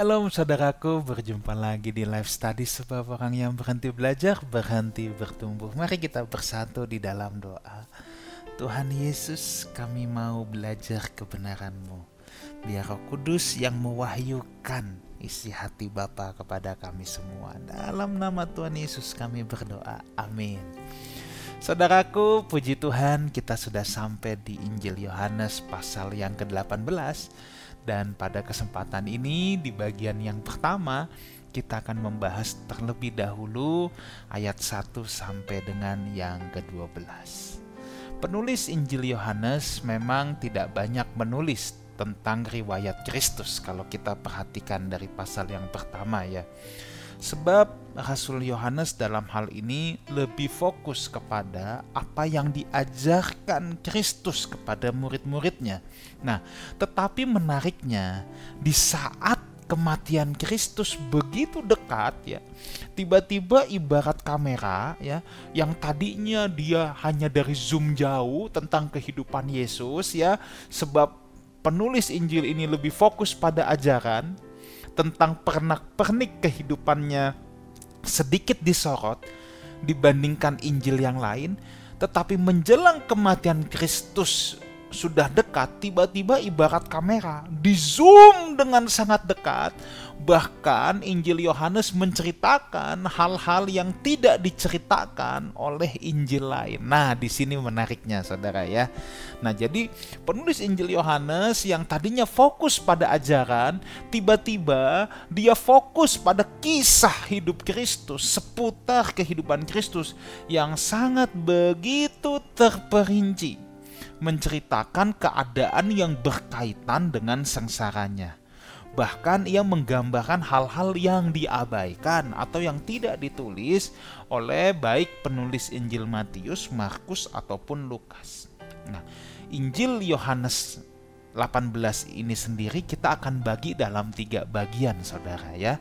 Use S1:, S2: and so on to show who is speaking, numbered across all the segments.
S1: Shalom saudaraku, berjumpa lagi di live study sebab orang yang berhenti belajar, berhenti bertumbuh. Mari kita bersatu di dalam doa. Tuhan Yesus, kami mau belajar kebenaran-Mu. Biar Roh Kudus yang mewahyukan isi hati Bapa kepada kami semua. Dalam nama Tuhan Yesus kami berdoa. Amin. Saudaraku, puji Tuhan kita sudah sampai di Injil Yohanes pasal yang ke-18 dan pada kesempatan ini di bagian yang pertama kita akan membahas terlebih dahulu ayat 1 sampai dengan yang ke-12. Penulis Injil Yohanes memang tidak banyak menulis tentang riwayat Kristus kalau kita perhatikan dari pasal yang pertama ya. Sebab Rasul Yohanes dalam hal ini lebih fokus kepada apa yang diajarkan Kristus kepada murid-muridnya. Nah, tetapi menariknya di saat kematian Kristus begitu dekat ya. Tiba-tiba ibarat kamera ya yang tadinya dia hanya dari zoom jauh tentang kehidupan Yesus ya sebab penulis Injil ini lebih fokus pada ajaran tentang pernak-pernik kehidupannya sedikit disorot dibandingkan Injil yang lain, tetapi menjelang kematian Kristus sudah dekat, tiba-tiba ibarat kamera di zoom dengan sangat dekat. Bahkan Injil Yohanes menceritakan hal-hal yang tidak diceritakan oleh Injil lain. Nah, di sini menariknya Saudara ya. Nah, jadi penulis Injil Yohanes yang tadinya fokus pada ajaran, tiba-tiba dia fokus pada kisah hidup Kristus, seputar kehidupan Kristus yang sangat begitu terperinci menceritakan keadaan yang berkaitan dengan sengsaranya. Bahkan ia menggambarkan hal-hal yang diabaikan atau yang tidak ditulis oleh baik penulis Injil Matius, Markus ataupun Lukas. Nah, Injil Yohanes 18 ini sendiri kita akan bagi dalam tiga bagian saudara ya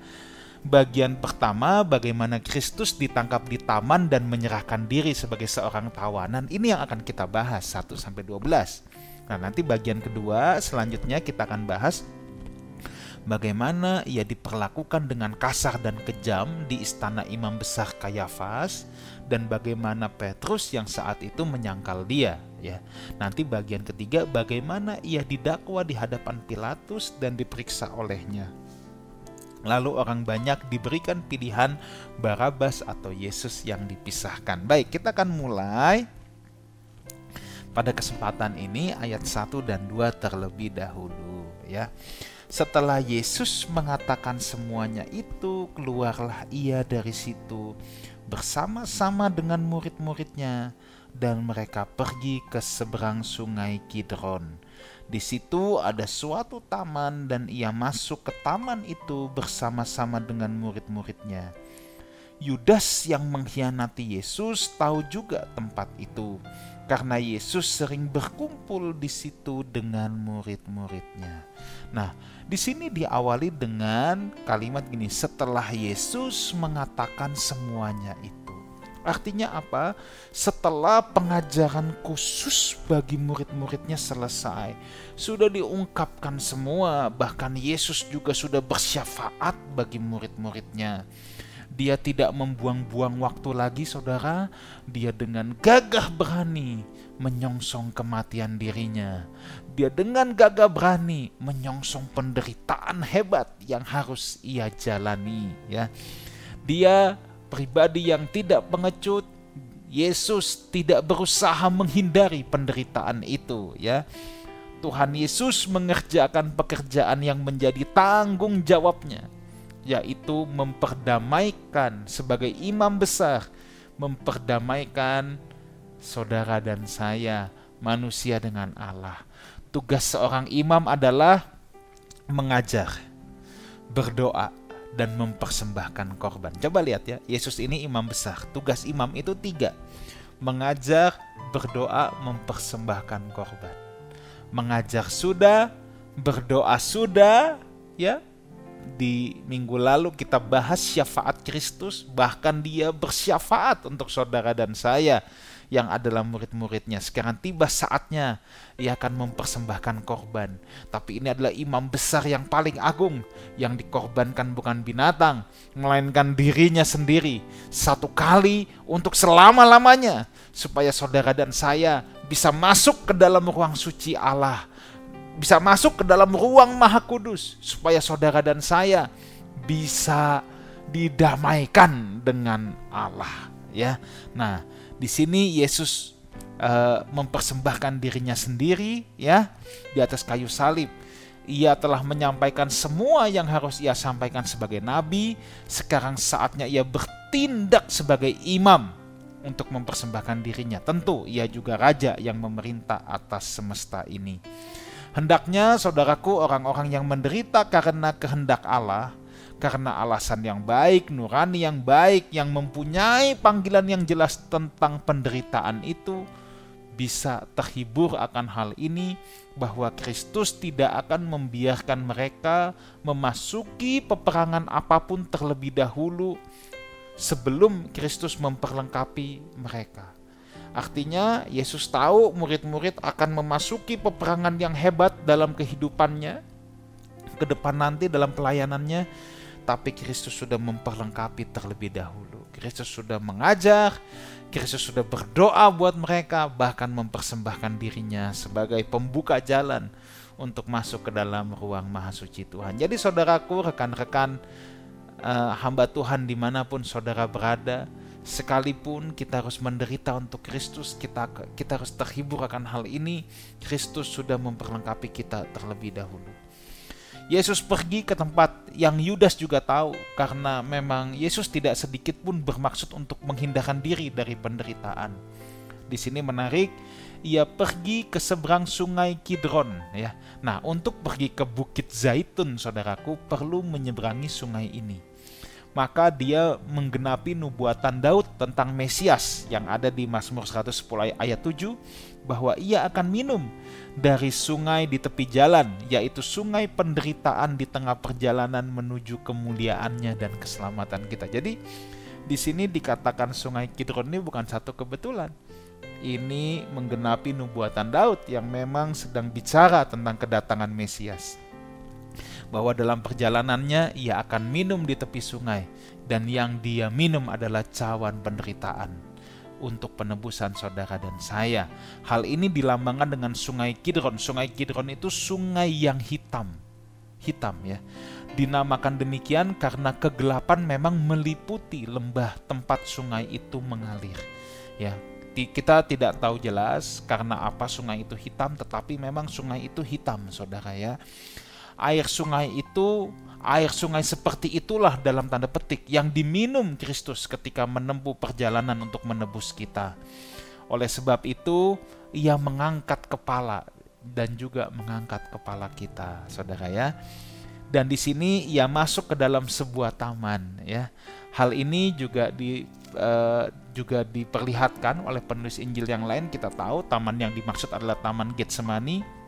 S1: Bagian pertama bagaimana Kristus ditangkap di taman dan menyerahkan diri sebagai seorang tawanan. Ini yang akan kita bahas 1 sampai 12. Nah, nanti bagian kedua selanjutnya kita akan bahas bagaimana ia diperlakukan dengan kasar dan kejam di istana imam besar Kayafas dan bagaimana Petrus yang saat itu menyangkal dia ya. Nanti bagian ketiga bagaimana ia didakwa di hadapan Pilatus dan diperiksa olehnya. Lalu orang banyak diberikan pilihan Barabas atau Yesus yang dipisahkan. Baik, kita akan mulai pada kesempatan ini ayat 1 dan 2 terlebih dahulu ya. Setelah Yesus mengatakan semuanya itu, keluarlah ia dari situ bersama-sama dengan murid-muridnya dan mereka pergi ke seberang sungai Kidron di situ ada suatu taman dan ia masuk ke taman itu bersama-sama dengan murid-muridnya. Yudas yang mengkhianati Yesus tahu juga tempat itu karena Yesus sering berkumpul di situ dengan murid-muridnya. Nah, di sini diawali dengan kalimat gini, setelah Yesus mengatakan semuanya itu. Artinya apa? Setelah pengajaran khusus bagi murid-muridnya selesai, sudah diungkapkan semua, bahkan Yesus juga sudah bersyafaat bagi murid-muridnya. Dia tidak membuang-buang waktu lagi, saudara. Dia dengan gagah berani menyongsong kematian dirinya. Dia dengan gagah berani menyongsong penderitaan hebat yang harus ia jalani, ya. Dia pribadi yang tidak pengecut, Yesus tidak berusaha menghindari penderitaan itu ya. Tuhan Yesus mengerjakan pekerjaan yang menjadi tanggung jawabnya, yaitu memperdamaikan sebagai imam besar, memperdamaikan saudara dan saya, manusia dengan Allah. Tugas seorang imam adalah mengajar, berdoa, dan mempersembahkan korban. Coba lihat ya, Yesus ini imam besar. Tugas imam itu tiga. Mengajar, berdoa, mempersembahkan korban. Mengajar sudah, berdoa sudah, ya. Di minggu lalu kita bahas syafaat Kristus, bahkan dia bersyafaat untuk saudara dan saya yang adalah murid-muridnya. Sekarang tiba saatnya ia akan mempersembahkan korban. Tapi ini adalah imam besar yang paling agung yang dikorbankan bukan binatang, melainkan dirinya sendiri satu kali untuk selama-lamanya supaya saudara dan saya bisa masuk ke dalam ruang suci Allah. Bisa masuk ke dalam ruang maha kudus supaya saudara dan saya bisa didamaikan dengan Allah ya. Nah, di sini Yesus uh, mempersembahkan dirinya sendiri ya di atas kayu salib. Ia telah menyampaikan semua yang harus ia sampaikan sebagai nabi. Sekarang saatnya ia bertindak sebagai imam untuk mempersembahkan dirinya. Tentu ia juga raja yang memerintah atas semesta ini. Hendaknya saudaraku orang-orang yang menderita karena kehendak Allah karena alasan yang baik, nurani yang baik, yang mempunyai panggilan yang jelas tentang penderitaan itu, bisa terhibur akan hal ini bahwa Kristus tidak akan membiarkan mereka memasuki peperangan apa pun terlebih dahulu sebelum Kristus memperlengkapi mereka. Artinya, Yesus tahu murid-murid akan memasuki peperangan yang hebat dalam kehidupannya, ke depan nanti dalam pelayanannya, tapi Kristus sudah memperlengkapi terlebih dahulu. Kristus sudah mengajar, Kristus sudah berdoa buat mereka, bahkan mempersembahkan dirinya sebagai pembuka jalan untuk masuk ke dalam ruang maha suci Tuhan. Jadi saudaraku, rekan-rekan uh, hamba Tuhan di mana pun saudara berada, sekalipun kita harus menderita untuk Kristus, kita kita harus terhibur akan hal ini. Kristus sudah memperlengkapi kita terlebih dahulu. Yesus pergi ke tempat yang Yudas juga tahu karena memang Yesus tidak sedikit pun bermaksud untuk menghindarkan diri dari penderitaan. Di sini menarik, ia pergi ke seberang sungai Kidron ya. Nah, untuk pergi ke Bukit Zaitun saudaraku perlu menyeberangi sungai ini. Maka dia menggenapi nubuatan Daud tentang Mesias yang ada di Mazmur 110 ayat 7 bahwa ia akan minum dari sungai di tepi jalan, yaitu sungai penderitaan di tengah perjalanan menuju kemuliaannya dan keselamatan kita. Jadi di sini dikatakan sungai Kidron ini bukan satu kebetulan. Ini menggenapi nubuatan Daud yang memang sedang bicara tentang kedatangan Mesias. Bahwa dalam perjalanannya ia akan minum di tepi sungai dan yang dia minum adalah cawan penderitaan untuk penebusan saudara dan saya. Hal ini dilambangkan dengan sungai Kidron. Sungai Kidron itu sungai yang hitam. Hitam ya. Dinamakan demikian karena kegelapan memang meliputi lembah tempat sungai itu mengalir. Ya, kita tidak tahu jelas karena apa sungai itu hitam, tetapi memang sungai itu hitam, saudara ya. Air sungai itu Air sungai seperti itulah dalam tanda petik yang diminum Kristus ketika menempuh perjalanan untuk menebus kita. Oleh sebab itu, ia mengangkat kepala dan juga mengangkat kepala kita, Saudara ya. Dan di sini ia masuk ke dalam sebuah taman ya. Hal ini juga di uh, juga diperlihatkan oleh penulis Injil yang lain. Kita tahu taman yang dimaksud adalah Taman Getsemani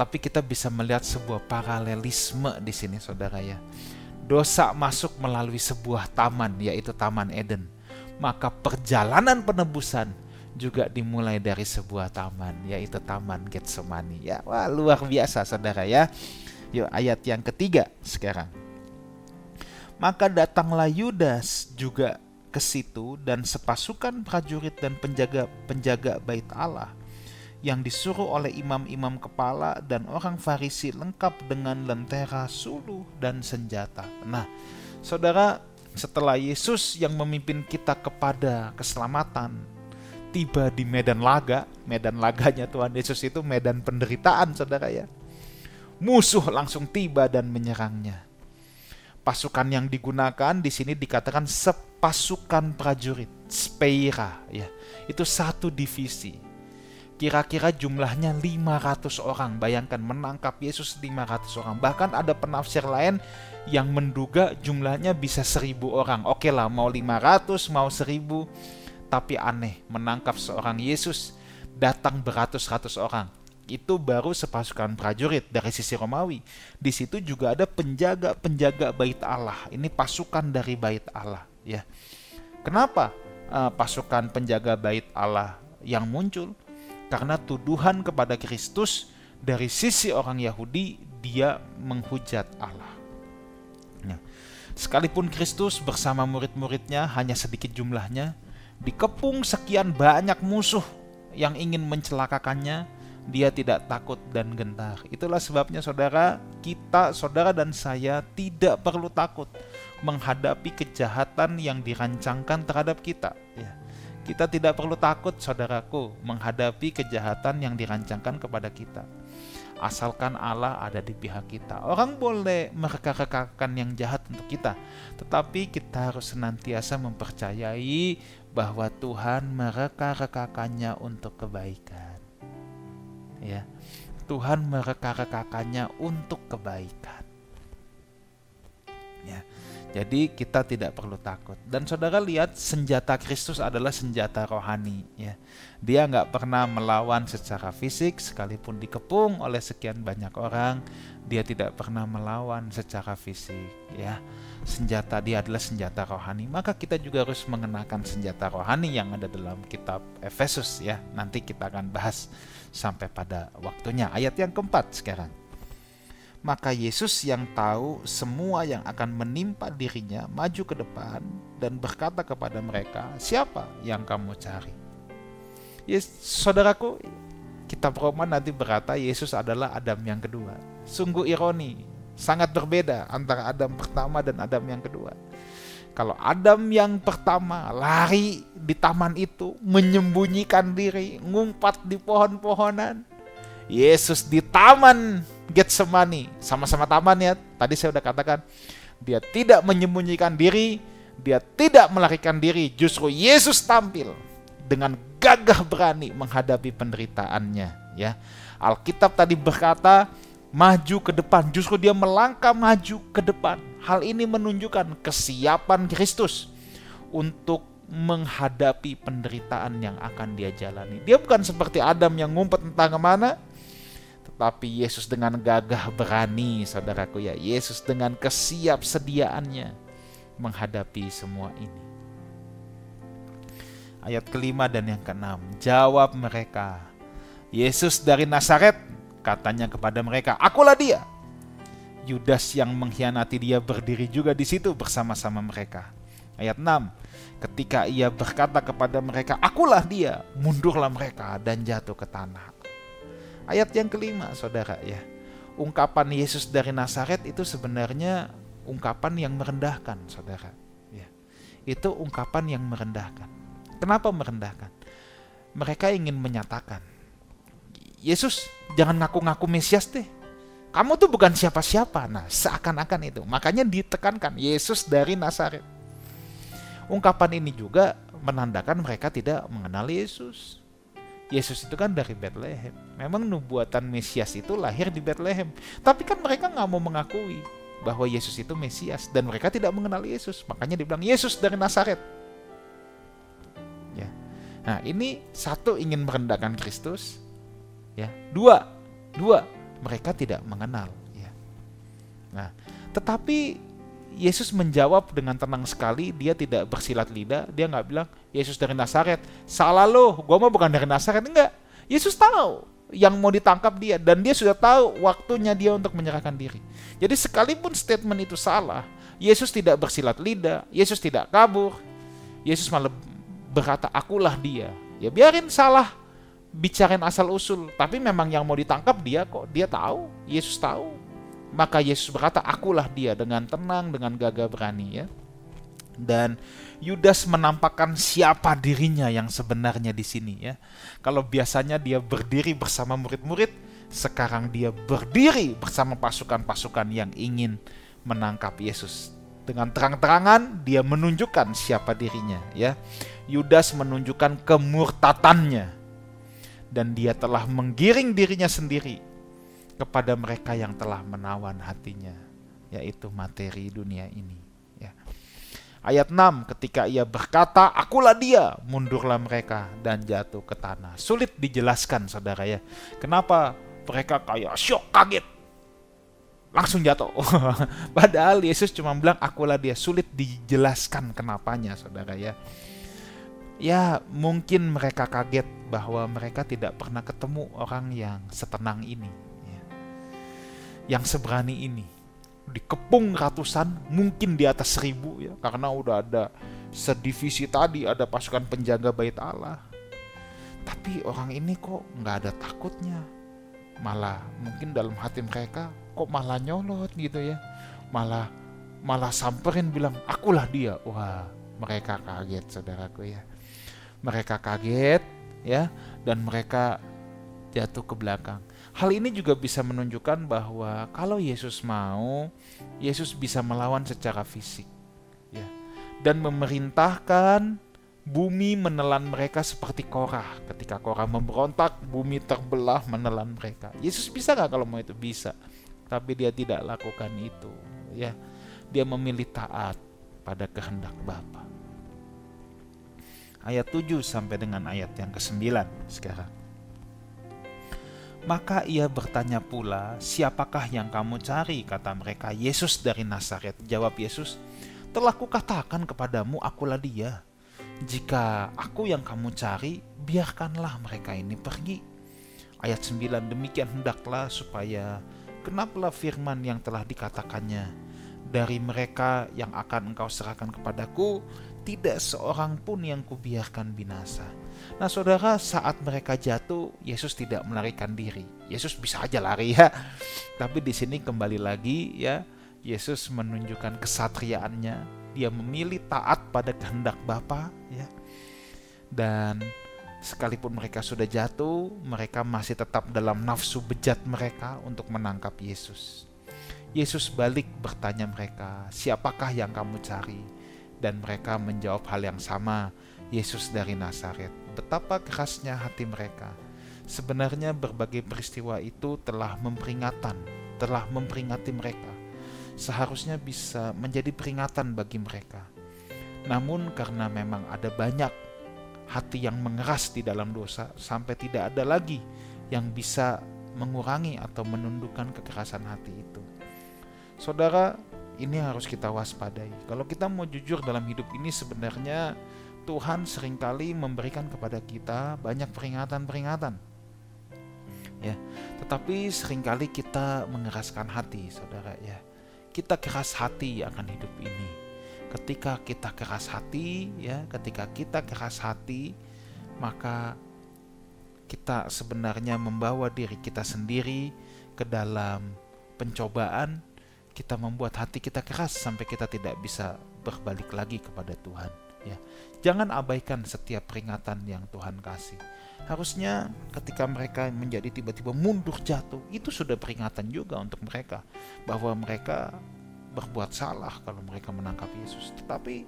S1: tapi kita bisa melihat sebuah paralelisme di sini saudara ya. Dosa masuk melalui sebuah taman yaitu Taman Eden. Maka perjalanan penebusan juga dimulai dari sebuah taman yaitu Taman Getsemani ya. Wah, luar biasa saudara ya. Yuk ayat yang ketiga sekarang. Maka datanglah Yudas juga ke situ dan sepasukan prajurit dan penjaga-penjaga bait Allah yang disuruh oleh imam-imam kepala dan orang Farisi lengkap dengan lentera, suluh, dan senjata. Nah, saudara, setelah Yesus yang memimpin kita kepada keselamatan tiba di medan laga, medan laganya Tuhan Yesus itu medan penderitaan, saudara ya. Musuh langsung tiba dan menyerangnya. Pasukan yang digunakan di sini dikatakan sepasukan prajurit, speira ya. Itu satu divisi kira-kira jumlahnya 500 orang. Bayangkan menangkap Yesus 500 orang. Bahkan ada penafsir lain yang menduga jumlahnya bisa 1000 orang. Oke lah, mau 500, mau 1000. Tapi aneh, menangkap seorang Yesus datang beratus-ratus orang. Itu baru sepasukan prajurit dari sisi Romawi. Di situ juga ada penjaga-penjaga bait Allah. Ini pasukan dari bait Allah, ya. Kenapa? uh, pasukan penjaga bait Allah yang muncul karena tuduhan kepada Kristus dari sisi orang Yahudi dia menghujat Allah. Ya. Sekalipun Kristus bersama murid-muridnya hanya sedikit jumlahnya, dikepung sekian banyak musuh yang ingin mencelakakannya, dia tidak takut dan gentar. Itulah sebabnya saudara, kita, saudara dan saya tidak perlu takut menghadapi kejahatan yang dirancangkan terhadap kita. Ya. Kita tidak perlu takut, saudaraku, menghadapi kejahatan yang dirancangkan kepada kita asalkan Allah ada di pihak kita. Orang boleh mereka-rekakan yang jahat untuk kita, tetapi kita harus senantiasa mempercayai bahwa Tuhan mereka-rekakannya untuk kebaikan. Ya. Tuhan mereka-rekakannya untuk kebaikan. Ya. Jadi kita tidak perlu takut. Dan saudara lihat senjata Kristus adalah senjata rohani. Ya, dia nggak pernah melawan secara fisik, sekalipun dikepung oleh sekian banyak orang, dia tidak pernah melawan secara fisik. Ya, senjata dia adalah senjata rohani. Maka kita juga harus mengenakan senjata rohani yang ada dalam kitab Efesus. Ya, nanti kita akan bahas sampai pada waktunya. Ayat yang keempat sekarang maka Yesus yang tahu semua yang akan menimpa dirinya maju ke depan dan berkata kepada mereka, "Siapa yang kamu cari?" Yes, saudaraku, kitab Roma nanti berkata Yesus adalah Adam yang kedua. Sungguh ironi, sangat berbeda antara Adam pertama dan Adam yang kedua. Kalau Adam yang pertama lari di taman itu, menyembunyikan diri, ngumpat di pohon-pohonan. Yesus di taman Getsemani, sama-sama taman ya. Tadi saya sudah katakan, dia tidak menyembunyikan diri, dia tidak melarikan diri. Justru Yesus tampil dengan gagah berani menghadapi penderitaannya. Ya, Alkitab tadi berkata maju ke depan, justru dia melangkah maju ke depan. Hal ini menunjukkan kesiapan Kristus untuk menghadapi penderitaan yang akan dia jalani. Dia bukan seperti Adam yang ngumpet entah ke mana, tapi Yesus dengan gagah berani, saudaraku ya, Yesus dengan kesiap sediaannya menghadapi semua ini. Ayat kelima dan yang keenam, jawab mereka, Yesus dari Nazaret, katanya kepada mereka, akulah dia. Yudas yang mengkhianati dia berdiri juga di situ bersama-sama mereka. Ayat 6, ketika ia berkata kepada mereka, akulah dia, mundurlah mereka dan jatuh ke tanah. Ayat yang kelima, saudara ya. Ungkapan Yesus dari Nazaret itu sebenarnya ungkapan yang merendahkan, saudara. Ya. Itu ungkapan yang merendahkan. Kenapa merendahkan? Mereka ingin menyatakan, Yesus jangan ngaku-ngaku Mesias deh. Kamu tuh bukan siapa-siapa. Nah, seakan-akan itu. Makanya ditekankan Yesus dari Nazaret. Ungkapan ini juga menandakan mereka tidak mengenal Yesus. Yesus itu kan dari Bethlehem. Memang nubuatan Mesias itu lahir di Bethlehem. Tapi kan mereka nggak mau mengakui bahwa Yesus itu Mesias dan mereka tidak mengenal Yesus. Makanya dibilang Yesus dari Nazaret. Ya. Nah, ini satu ingin merendahkan Kristus. Ya. Dua, dua mereka tidak mengenal. Ya. Nah, tetapi Yesus menjawab dengan tenang sekali, dia tidak bersilat lidah, dia nggak bilang, Yesus dari Nazaret, salah lo, gue mau bukan dari Nazaret, enggak. Yesus tahu yang mau ditangkap dia, dan dia sudah tahu waktunya dia untuk menyerahkan diri. Jadi sekalipun statement itu salah, Yesus tidak bersilat lidah, Yesus tidak kabur, Yesus malah berkata, akulah dia. Ya biarin salah, bicarain asal usul, tapi memang yang mau ditangkap dia kok, dia tahu, Yesus tahu, maka Yesus berkata, akulah dia dengan tenang, dengan gagah berani ya. Dan Yudas menampakkan siapa dirinya yang sebenarnya di sini ya. Kalau biasanya dia berdiri bersama murid-murid, sekarang dia berdiri bersama pasukan-pasukan yang ingin menangkap Yesus. Dengan terang-terangan dia menunjukkan siapa dirinya ya. Yudas menunjukkan kemurtatannya dan dia telah menggiring dirinya sendiri kepada mereka yang telah menawan hatinya, yaitu materi dunia ini. Ya. Ayat 6, ketika ia berkata, akulah dia, mundurlah mereka dan jatuh ke tanah. Sulit dijelaskan saudara ya, kenapa mereka kayak syok, kaget, langsung jatuh. Padahal Yesus cuma bilang akulah dia. Sulit dijelaskan kenapanya saudara ya. ya mungkin mereka kaget bahwa mereka tidak pernah ketemu orang yang setenang ini. Yang seberani ini. Dikepung ratusan, mungkin di atas seribu ya, karena udah ada sedivisi tadi ada pasukan penjaga bait Allah. Tapi orang ini kok nggak ada takutnya, malah mungkin dalam hati mereka kok malah nyolot gitu ya, malah malah samperin bilang akulah dia. Wah mereka kaget saudaraku ya, mereka kaget ya dan mereka jatuh ke belakang. Hal ini juga bisa menunjukkan bahwa kalau Yesus mau, Yesus bisa melawan secara fisik ya dan memerintahkan bumi menelan mereka seperti Korah. Ketika Korah memberontak, bumi terbelah menelan mereka. Yesus bisa nggak kalau mau itu? Bisa. Tapi dia tidak lakukan itu. Ya, dia memilih taat pada kehendak Bapa ayat 7 sampai dengan ayat yang ke-9 sekarang. Maka ia bertanya pula, siapakah yang kamu cari? Kata mereka, Yesus dari Nazaret. Jawab Yesus, telah kukatakan kepadamu, akulah dia. Jika aku yang kamu cari, biarkanlah mereka ini pergi. Ayat 9, demikian hendaklah supaya kenaplah firman yang telah dikatakannya. Dari mereka yang akan engkau serahkan kepadaku, tidak seorang pun yang kubiarkan binasa. Nah, saudara, saat mereka jatuh, Yesus tidak melarikan diri. Yesus bisa aja lari ya, tapi di sini kembali lagi ya, Yesus menunjukkan kesatriaannya. Dia memilih taat pada kehendak Bapa, ya. Dan sekalipun mereka sudah jatuh, mereka masih tetap dalam nafsu bejat mereka untuk menangkap Yesus. Yesus balik bertanya mereka, "Siapakah yang kamu cari?" dan mereka menjawab hal yang sama, Yesus dari Nazaret. Betapa kerasnya hati mereka. Sebenarnya berbagai peristiwa itu telah memperingatkan, telah memperingati mereka. Seharusnya bisa menjadi peringatan bagi mereka. Namun karena memang ada banyak hati yang mengeras di dalam dosa sampai tidak ada lagi yang bisa mengurangi atau menundukkan kekerasan hati itu. Saudara, ini harus kita waspadai. Kalau kita mau jujur dalam hidup ini sebenarnya Tuhan sering kali memberikan kepada kita banyak peringatan-peringatan. Ya, tetapi sering kali kita mengeraskan hati, Saudara ya. Kita keras hati akan hidup ini. Ketika kita keras hati, ya, ketika kita keras hati, maka kita sebenarnya membawa diri kita sendiri ke dalam pencobaan kita membuat hati kita keras sampai kita tidak bisa berbalik lagi kepada Tuhan ya. Jangan abaikan setiap peringatan yang Tuhan kasih. Harusnya ketika mereka menjadi tiba-tiba mundur jatuh itu sudah peringatan juga untuk mereka bahwa mereka berbuat salah kalau mereka menangkap Yesus. Tetapi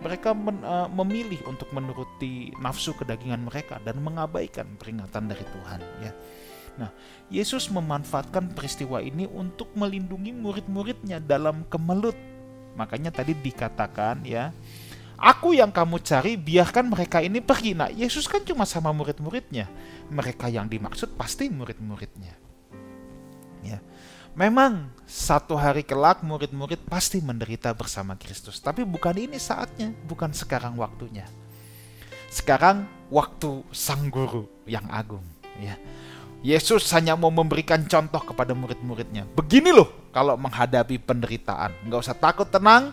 S1: mereka men, uh, memilih untuk menuruti nafsu kedagingan mereka dan mengabaikan peringatan dari Tuhan ya. Nah, Yesus memanfaatkan peristiwa ini untuk melindungi murid-muridnya dalam kemelut. Makanya tadi dikatakan ya, Aku yang kamu cari, biarkan mereka ini pergi. Nah, Yesus kan cuma sama murid-muridnya. Mereka yang dimaksud pasti murid-muridnya. Ya. Memang satu hari kelak murid-murid pasti menderita bersama Kristus. Tapi bukan ini saatnya, bukan sekarang waktunya. Sekarang waktu sang guru yang agung. Ya. Yesus hanya mau memberikan contoh kepada murid-muridnya. Begini loh kalau menghadapi penderitaan. Nggak usah takut tenang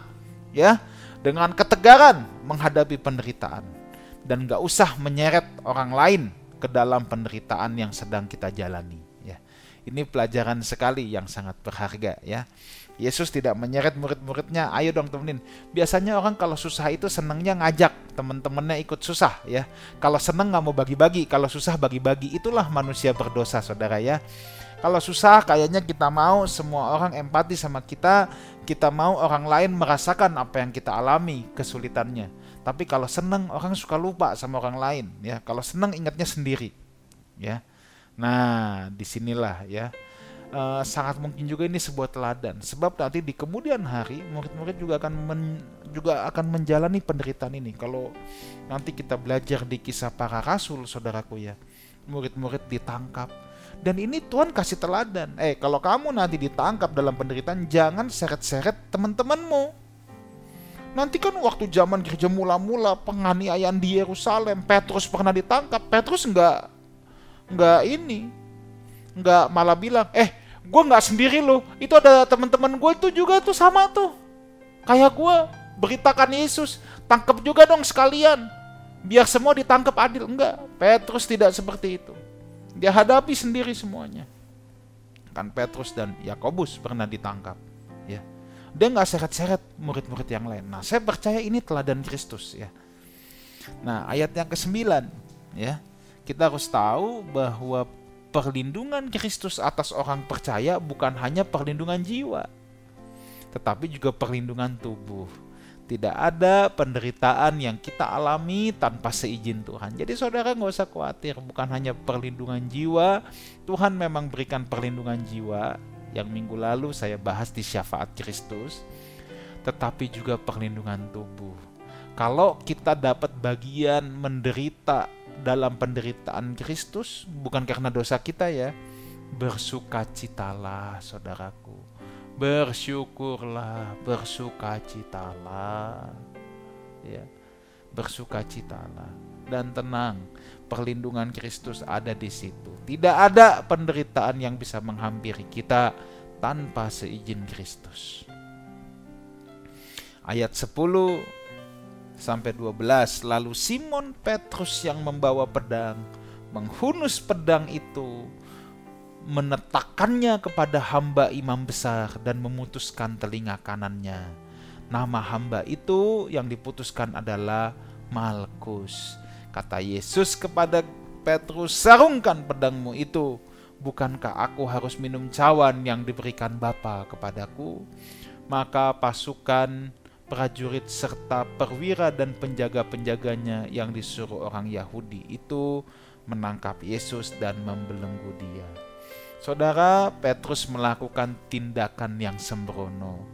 S1: ya. Dengan ketegaran menghadapi penderitaan. Dan nggak usah menyeret orang lain ke dalam penderitaan yang sedang kita jalani. Ya. Ini pelajaran sekali yang sangat berharga ya. Yesus tidak menyeret murid-muridnya, ayo dong temenin. Biasanya orang kalau susah itu senangnya ngajak teman-temannya ikut susah ya. Kalau senang nggak mau bagi-bagi, kalau susah bagi-bagi. Itulah manusia berdosa saudara ya. Kalau susah kayaknya kita mau semua orang empati sama kita, kita mau orang lain merasakan apa yang kita alami kesulitannya. Tapi kalau senang orang suka lupa sama orang lain ya. Kalau senang ingatnya sendiri ya. Nah, di sinilah ya uh, sangat mungkin juga ini sebuah teladan. Sebab nanti di kemudian hari murid-murid juga akan men, juga akan menjalani penderitaan ini. Kalau nanti kita belajar di kisah para rasul saudaraku ya murid-murid ditangkap. Dan ini Tuhan kasih teladan. Eh kalau kamu nanti ditangkap dalam penderitaan jangan seret-seret teman-temanmu. Nanti kan waktu zaman gereja mula-mula penganiayaan di Yerusalem, Petrus pernah ditangkap. Petrus nggak nggak ini, nggak malah bilang, eh gue nggak sendiri loh, itu ada teman-teman gue itu juga tuh sama tuh, kayak gue beritakan Yesus, tangkap juga dong sekalian, biar semua ditangkap adil. Enggak, Petrus tidak seperti itu. Dia hadapi sendiri semuanya. Kan Petrus dan Yakobus pernah ditangkap, ya dia nggak seret-seret murid-murid yang lain. Nah, saya percaya ini teladan Kristus ya. Nah, ayat yang ke-9 ya. Kita harus tahu bahwa perlindungan Kristus atas orang percaya bukan hanya perlindungan jiwa, tetapi juga perlindungan tubuh. Tidak ada penderitaan yang kita alami tanpa seizin Tuhan. Jadi saudara nggak usah khawatir, bukan hanya perlindungan jiwa, Tuhan memang berikan perlindungan jiwa, yang minggu lalu saya bahas di syafaat Kristus, tetapi juga perlindungan tubuh. Kalau kita dapat bagian menderita dalam penderitaan Kristus, bukan karena dosa kita ya, bersukacitalah saudaraku. Bersyukurlah, bersukacitalah. Ya. Bersukacitalah dan tenang perlindungan Kristus ada di situ. Tidak ada penderitaan yang bisa menghampiri kita tanpa seizin Kristus. Ayat 10 sampai 12 lalu Simon Petrus yang membawa pedang menghunus pedang itu menetakkannya kepada hamba imam besar dan memutuskan telinga kanannya. Nama hamba itu yang diputuskan adalah Malkus. Kata Yesus kepada Petrus, sarungkan pedangmu itu. Bukankah aku harus minum cawan yang diberikan Bapa kepadaku? Maka pasukan prajurit serta perwira dan penjaga-penjaganya yang disuruh orang Yahudi itu menangkap Yesus dan membelenggu dia. Saudara, Petrus melakukan tindakan yang sembrono.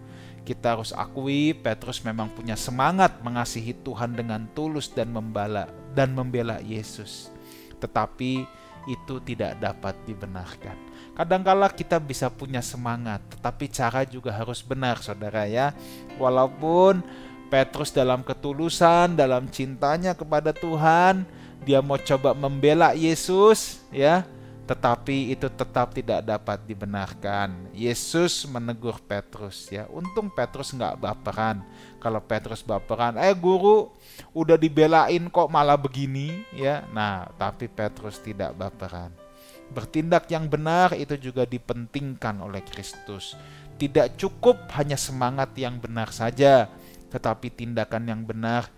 S1: Kita harus akui Petrus memang punya semangat mengasihi Tuhan dengan tulus dan membala dan membela Yesus. Tetapi itu tidak dapat dibenarkan. Kadangkala kita bisa punya semangat, tetapi cara juga harus benar, saudara ya. Walaupun Petrus dalam ketulusan, dalam cintanya kepada Tuhan, dia mau coba membela Yesus, ya tetapi itu tetap tidak dapat dibenarkan. Yesus menegur Petrus ya. Untung Petrus nggak baperan. Kalau Petrus baperan, eh guru udah dibelain kok malah begini ya. Nah, tapi Petrus tidak baperan. Bertindak yang benar itu juga dipentingkan oleh Kristus. Tidak cukup hanya semangat yang benar saja, tetapi tindakan yang benar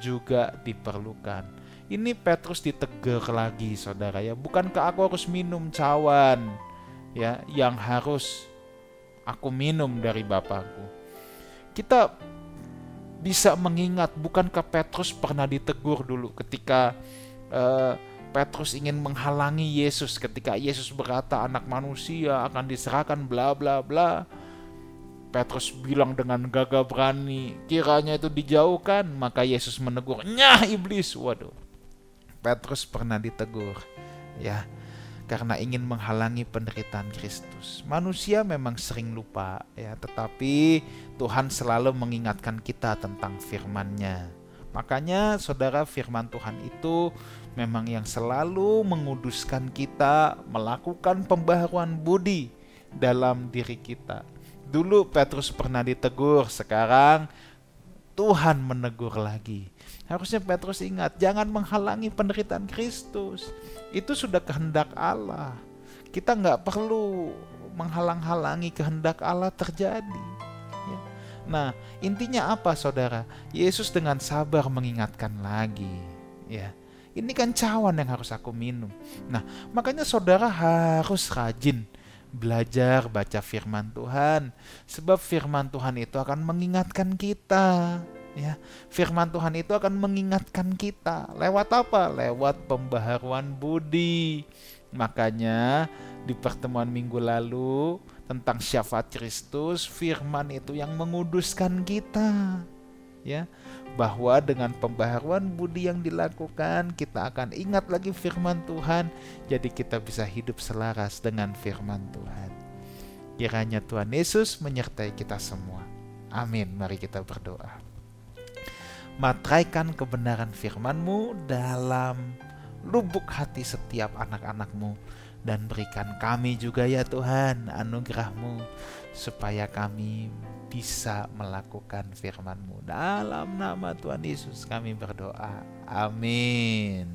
S1: juga diperlukan. Ini Petrus ditegur lagi saudara ya. Bukankah aku harus minum cawan ya yang harus aku minum dari Bapakku. Kita bisa mengingat bukankah Petrus pernah ditegur dulu ketika uh, Petrus ingin menghalangi Yesus ketika Yesus berkata anak manusia akan diserahkan bla bla bla. Petrus bilang dengan gagah berani, kiranya itu dijauhkan, maka Yesus menegur, "Nyah iblis." Waduh. Petrus pernah ditegur ya karena ingin menghalangi penderitaan Kristus. Manusia memang sering lupa ya, tetapi Tuhan selalu mengingatkan kita tentang firman-Nya. Makanya saudara firman Tuhan itu memang yang selalu menguduskan kita melakukan pembaharuan budi dalam diri kita. Dulu Petrus pernah ditegur, sekarang Tuhan menegur lagi. Harusnya Petrus ingat, jangan menghalangi penderitaan Kristus. Itu sudah kehendak Allah. Kita nggak perlu menghalang-halangi kehendak Allah terjadi. Nah, intinya apa, saudara? Yesus dengan sabar mengingatkan lagi. Ya, ini kan cawan yang harus aku minum. Nah, makanya saudara harus rajin belajar baca firman Tuhan, sebab firman Tuhan itu akan mengingatkan kita ya firman Tuhan itu akan mengingatkan kita lewat apa lewat pembaharuan budi makanya di pertemuan minggu lalu tentang syafaat Kristus firman itu yang menguduskan kita ya. Bahwa dengan pembaharuan budi yang dilakukan kita akan ingat lagi firman Tuhan jadi kita bisa hidup selaras dengan firman Tuhan. Kiranya Tuhan Yesus menyertai kita semua. Amin. Mari kita berdoa. Matraikan kebenaran firman-Mu dalam lubuk hati setiap anak-anak-Mu dan berikan kami juga ya Tuhan anugerah-Mu supaya kami bisa melakukan firman-Mu. Dalam nama Tuhan Yesus kami berdoa. Amin.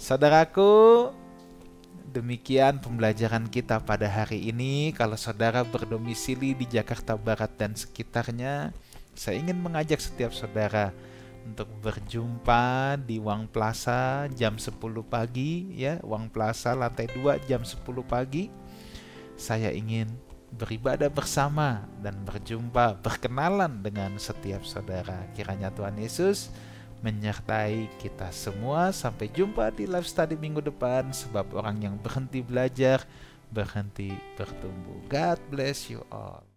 S1: Saudaraku Demikian pembelajaran kita pada hari ini. Kalau saudara berdomisili di Jakarta Barat dan sekitarnya, saya ingin mengajak setiap saudara untuk berjumpa di Wang Plaza jam 10 pagi ya, Wang Plaza lantai 2 jam 10 pagi. Saya ingin beribadah bersama dan berjumpa, berkenalan dengan setiap saudara. Kiranya Tuhan Yesus menyertai kita semua. Sampai jumpa di live study minggu depan sebab orang yang berhenti belajar berhenti bertumbuh. God bless you all.